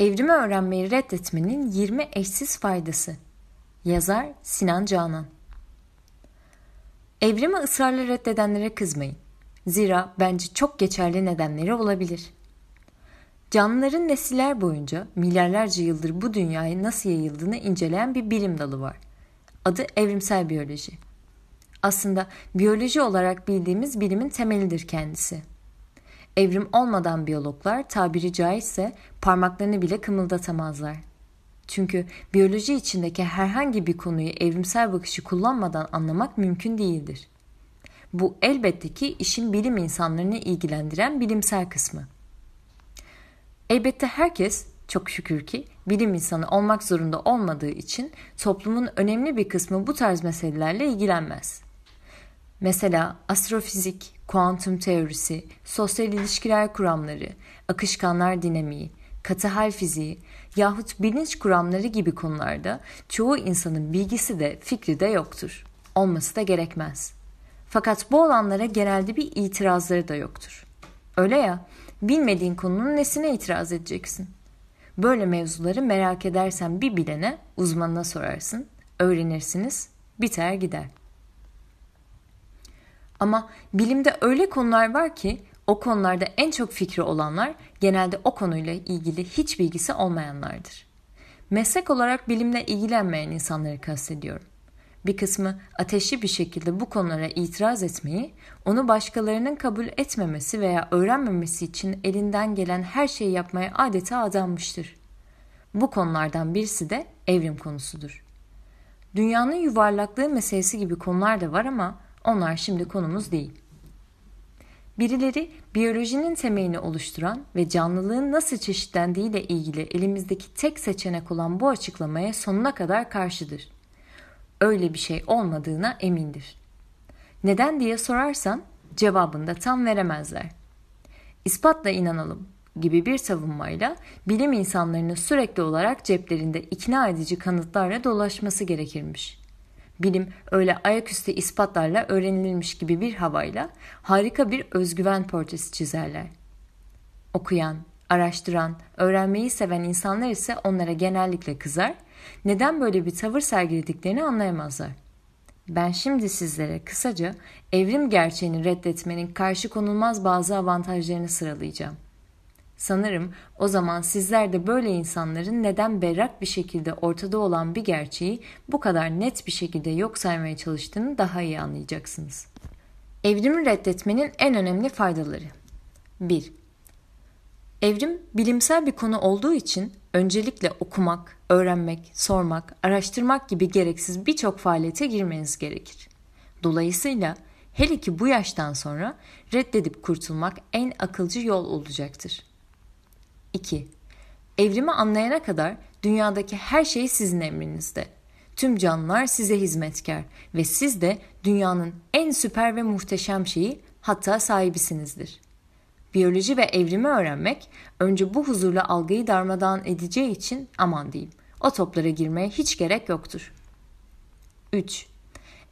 Evrimi öğrenmeyi reddetmenin 20 eşsiz faydası. Yazar Sinan Canan. Evrimi ısrarla reddedenlere kızmayın. Zira bence çok geçerli nedenleri olabilir. Canlıların nesiller boyunca milyarlarca yıldır bu dünyaya nasıl yayıldığını inceleyen bir bilim dalı var. Adı evrimsel biyoloji. Aslında biyoloji olarak bildiğimiz bilimin temelidir kendisi. Evrim olmadan biyologlar tabiri caizse parmaklarını bile kımıldatamazlar. Çünkü biyoloji içindeki herhangi bir konuyu evrimsel bakışı kullanmadan anlamak mümkün değildir. Bu elbette ki işin bilim insanlarını ilgilendiren bilimsel kısmı. Elbette herkes çok şükür ki bilim insanı olmak zorunda olmadığı için toplumun önemli bir kısmı bu tarz meselelerle ilgilenmez. Mesela astrofizik, kuantum teorisi, sosyal ilişkiler kuramları, akışkanlar dinamiği, katı hal fiziği yahut bilinç kuramları gibi konularda çoğu insanın bilgisi de fikri de yoktur. Olması da gerekmez. Fakat bu olanlara genelde bir itirazları da yoktur. Öyle ya, bilmediğin konunun nesine itiraz edeceksin? Böyle mevzuları merak edersen bir bilene, uzmanına sorarsın, öğrenirsiniz, biter gider. Ama bilimde öyle konular var ki o konularda en çok fikri olanlar genelde o konuyla ilgili hiç bilgisi olmayanlardır. Meslek olarak bilimle ilgilenmeyen insanları kastediyorum. Bir kısmı ateşli bir şekilde bu konulara itiraz etmeyi, onu başkalarının kabul etmemesi veya öğrenmemesi için elinden gelen her şeyi yapmaya adeta adanmıştır. Bu konulardan birisi de evrim konusudur. Dünyanın yuvarlaklığı meselesi gibi konular da var ama onlar şimdi konumuz değil. Birileri biyolojinin temelini oluşturan ve canlılığın nasıl çeşitlendiği ile ilgili elimizdeki tek seçenek olan bu açıklamaya sonuna kadar karşıdır. Öyle bir şey olmadığına emindir. Neden diye sorarsan cevabını da tam veremezler. İspatla inanalım gibi bir savunmayla bilim insanlarının sürekli olarak ceplerinde ikna edici kanıtlarla dolaşması gerekirmiş bilim öyle ayaküstü ispatlarla öğrenilmiş gibi bir havayla harika bir özgüven portresi çizerler. Okuyan, araştıran, öğrenmeyi seven insanlar ise onlara genellikle kızar, neden böyle bir tavır sergilediklerini anlayamazlar. Ben şimdi sizlere kısaca evrim gerçeğini reddetmenin karşı konulmaz bazı avantajlarını sıralayacağım.'' Sanırım o zaman sizler de böyle insanların neden berrak bir şekilde ortada olan bir gerçeği bu kadar net bir şekilde yok saymaya çalıştığını daha iyi anlayacaksınız. Evrimi reddetmenin en önemli faydaları 1. Evrim bilimsel bir konu olduğu için öncelikle okumak, öğrenmek, sormak, araştırmak gibi gereksiz birçok faaliyete girmeniz gerekir. Dolayısıyla hele ki bu yaştan sonra reddedip kurtulmak en akılcı yol olacaktır. 2. Evrimi anlayana kadar dünyadaki her şey sizin emrinizde. Tüm canlılar size hizmetkar ve siz de dünyanın en süper ve muhteşem şeyi hatta sahibisinizdir. Biyoloji ve evrimi öğrenmek önce bu huzurlu algıyı darmadağın edeceği için aman diyeyim o toplara girmeye hiç gerek yoktur. 3.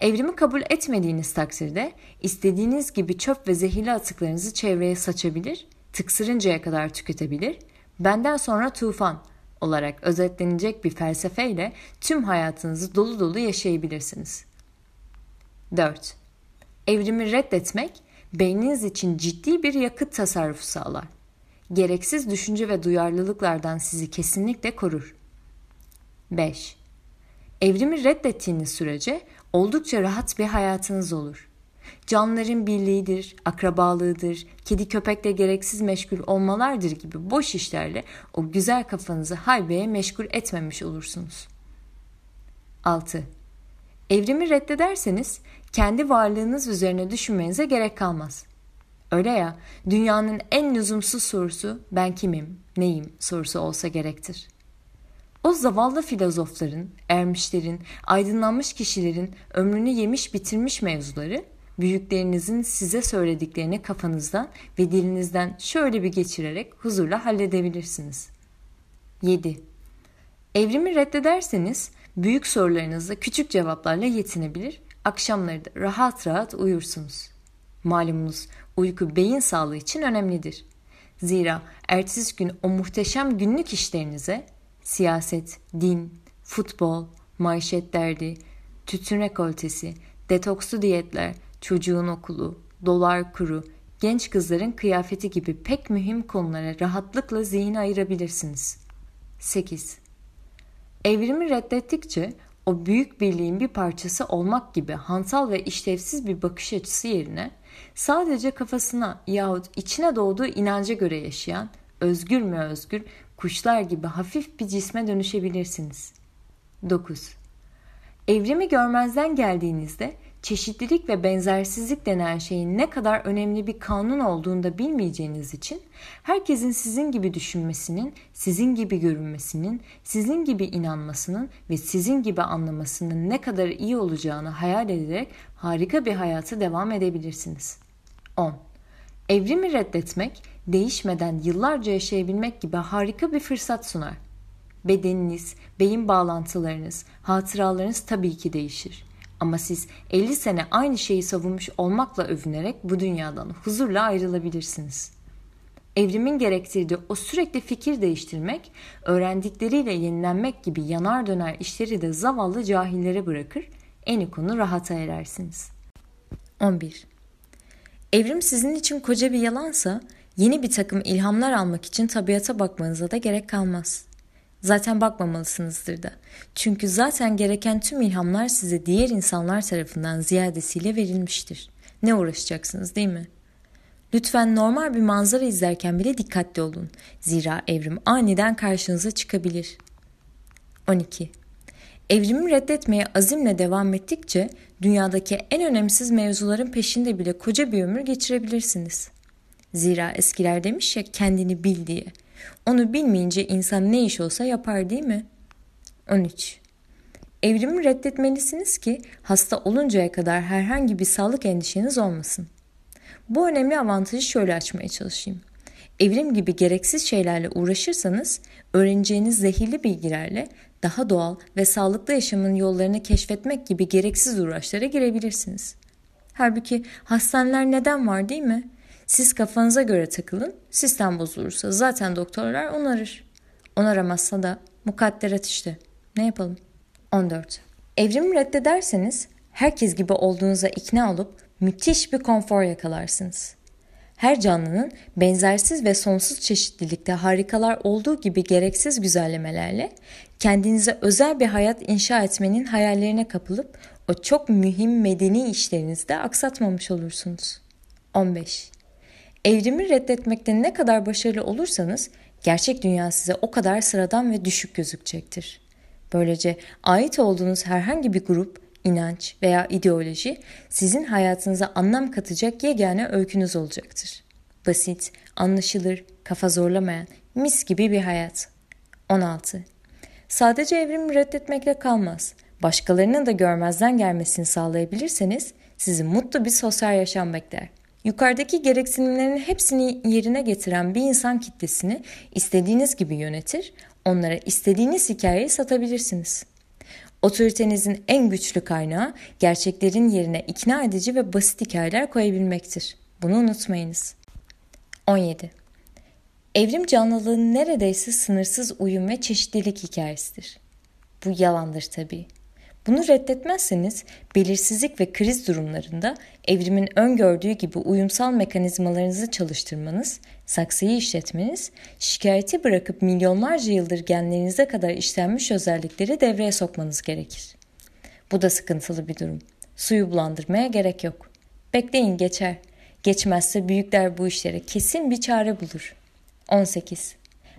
Evrimi kabul etmediğiniz takdirde istediğiniz gibi çöp ve zehirli atıklarınızı çevreye saçabilir, tıksırıncaya kadar tüketebilir benden sonra tufan olarak özetlenecek bir felsefeyle tüm hayatınızı dolu dolu yaşayabilirsiniz. 4. Evrimi reddetmek beyniniz için ciddi bir yakıt tasarrufu sağlar. Gereksiz düşünce ve duyarlılıklardan sizi kesinlikle korur. 5. Evrimi reddettiğiniz sürece oldukça rahat bir hayatınız olur. Canlıların birliğidir, akrabalığıdır, kedi köpekle gereksiz meşgul olmalardır gibi boş işlerle o güzel kafanızı haybeye meşgul etmemiş olursunuz. 6. Evrimi reddederseniz kendi varlığınız üzerine düşünmenize gerek kalmaz. Öyle ya, dünyanın en lüzumsuz sorusu ben kimim, neyim sorusu olsa gerektir. O zavallı filozofların, ermişlerin, aydınlanmış kişilerin ömrünü yemiş bitirmiş mevzuları büyüklerinizin size söylediklerini kafanızdan ve dilinizden şöyle bir geçirerek huzurla halledebilirsiniz. 7. Evrimi reddederseniz büyük sorularınızda küçük cevaplarla yetinebilir, akşamları da rahat rahat uyursunuz. Malumunuz uyku beyin sağlığı için önemlidir. Zira ertesi gün o muhteşem günlük işlerinize siyaset, din, futbol, manşet derdi, tütün rekoltesi, detokslu diyetler, çocuğun okulu, dolar kuru, genç kızların kıyafeti gibi pek mühim konulara rahatlıkla zihin ayırabilirsiniz. 8. Evrimi reddettikçe o büyük birliğin bir parçası olmak gibi hantal ve işlevsiz bir bakış açısı yerine sadece kafasına yahut içine doğduğu inanca göre yaşayan, özgür mü özgür, kuşlar gibi hafif bir cisme dönüşebilirsiniz. 9. Evrimi görmezden geldiğinizde çeşitlilik ve benzersizlik denen şeyin ne kadar önemli bir kanun olduğunu da bilmeyeceğiniz için herkesin sizin gibi düşünmesinin, sizin gibi görünmesinin, sizin gibi inanmasının ve sizin gibi anlamasının ne kadar iyi olacağını hayal ederek harika bir hayatı devam edebilirsiniz. 10. Evrimi reddetmek, değişmeden yıllarca yaşayabilmek gibi harika bir fırsat sunar. Bedeniniz, beyin bağlantılarınız, hatıralarınız tabii ki değişir. Ama siz 50 sene aynı şeyi savunmuş olmakla övünerek bu dünyadan huzurla ayrılabilirsiniz. Evrimin gerektirdiği o sürekli fikir değiştirmek, öğrendikleriyle yenilenmek gibi yanar döner işleri de zavallı cahillere bırakır, en konu rahata erersiniz. 11. Evrim sizin için koca bir yalansa, yeni bir takım ilhamlar almak için tabiata bakmanıza da gerek kalmaz. Zaten bakmamalısınızdır da. Çünkü zaten gereken tüm ilhamlar size diğer insanlar tarafından ziyadesiyle verilmiştir. Ne uğraşacaksınız değil mi? Lütfen normal bir manzara izlerken bile dikkatli olun. Zira evrim aniden karşınıza çıkabilir. 12. Evrimi reddetmeye azimle devam ettikçe dünyadaki en önemsiz mevzuların peşinde bile koca bir ömür geçirebilirsiniz. Zira eskiler demiş ya kendini bil diye. Onu bilmeyince insan ne iş olsa yapar değil mi? 13. Evrimi reddetmelisiniz ki hasta oluncaya kadar herhangi bir sağlık endişeniz olmasın. Bu önemli avantajı şöyle açmaya çalışayım. Evrim gibi gereksiz şeylerle uğraşırsanız öğreneceğiniz zehirli bilgilerle daha doğal ve sağlıklı yaşamın yollarını keşfetmek gibi gereksiz uğraşlara girebilirsiniz. Halbuki hastaneler neden var değil mi? Siz kafanıza göre takılın, sistem bozulursa zaten doktorlar onarır. Onaramazsa da mukadderat işte. Ne yapalım? 14. Evrimi reddederseniz herkes gibi olduğunuza ikna olup müthiş bir konfor yakalarsınız. Her canlının benzersiz ve sonsuz çeşitlilikte harikalar olduğu gibi gereksiz güzellemelerle kendinize özel bir hayat inşa etmenin hayallerine kapılıp o çok mühim medeni işlerinizde aksatmamış olursunuz. 15. Evrimi reddetmekte ne kadar başarılı olursanız gerçek dünya size o kadar sıradan ve düşük gözükecektir. Böylece ait olduğunuz herhangi bir grup, inanç veya ideoloji sizin hayatınıza anlam katacak yegane öykünüz olacaktır. Basit, anlaşılır, kafa zorlamayan, mis gibi bir hayat. 16. Sadece evrimi reddetmekle kalmaz. Başkalarının da görmezden gelmesini sağlayabilirseniz sizi mutlu bir sosyal yaşam bekler. Yukarıdaki gereksinimlerin hepsini yerine getiren bir insan kitlesini istediğiniz gibi yönetir, onlara istediğiniz hikayeyi satabilirsiniz. Otoritenizin en güçlü kaynağı gerçeklerin yerine ikna edici ve basit hikayeler koyabilmektir. Bunu unutmayınız. 17. Evrim canlılığının neredeyse sınırsız uyum ve çeşitlilik hikayesidir. Bu yalandır tabii. Bunu reddetmezseniz belirsizlik ve kriz durumlarında evrimin öngördüğü gibi uyumsal mekanizmalarınızı çalıştırmanız, saksıyı işletmeniz, şikayeti bırakıp milyonlarca yıldır genlerinize kadar işlenmiş özellikleri devreye sokmanız gerekir. Bu da sıkıntılı bir durum. Suyu bulandırmaya gerek yok. Bekleyin geçer. Geçmezse büyükler bu işlere kesin bir çare bulur. 18.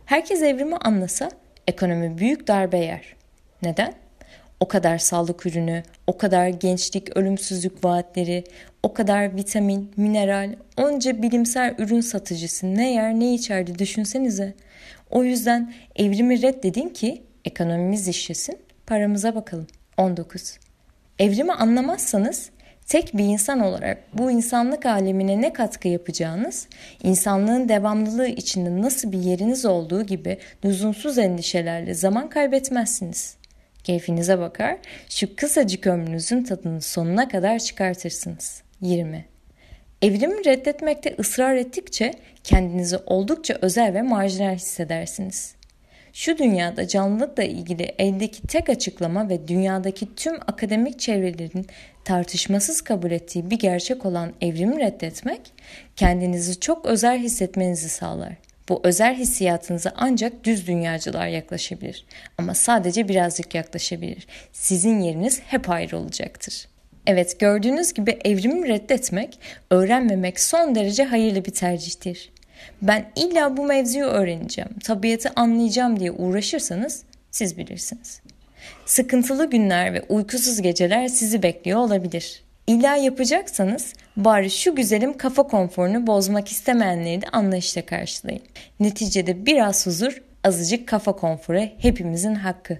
Herkes evrimi anlasa ekonomi büyük darbe yer. Neden? O kadar sağlık ürünü, o kadar gençlik, ölümsüzlük vaatleri, o kadar vitamin, mineral, onca bilimsel ürün satıcısı ne yer ne içerdi düşünsenize. O yüzden evrimi reddedin ki ekonomimiz işlesin, paramıza bakalım. 19. Evrimi anlamazsanız tek bir insan olarak bu insanlık alemine ne katkı yapacağınız, insanlığın devamlılığı içinde nasıl bir yeriniz olduğu gibi lüzumsuz endişelerle zaman kaybetmezsiniz. Keyfinize bakar, şu kısacık ömrünüzün tadını sonuna kadar çıkartırsınız. 20. Evrimi reddetmekte ısrar ettikçe kendinizi oldukça özel ve marjinal hissedersiniz. Şu dünyada canlılıkla ilgili eldeki tek açıklama ve dünyadaki tüm akademik çevrelerin tartışmasız kabul ettiği bir gerçek olan evrimi reddetmek kendinizi çok özel hissetmenizi sağlar. Bu özel hissiyatınıza ancak düz dünyacılar yaklaşabilir ama sadece birazcık yaklaşabilir. Sizin yeriniz hep ayrı olacaktır. Evet gördüğünüz gibi evrimi reddetmek, öğrenmemek son derece hayırlı bir tercihtir. Ben illa bu mevzuyu öğreneceğim, tabiatı anlayacağım diye uğraşırsanız siz bilirsiniz. Sıkıntılı günler ve uykusuz geceler sizi bekliyor olabilir. İlla yapacaksanız bari şu güzelim kafa konforunu bozmak istemeyenleri de anlayışla karşılayın. Neticede biraz huzur, azıcık kafa konforu hepimizin hakkı.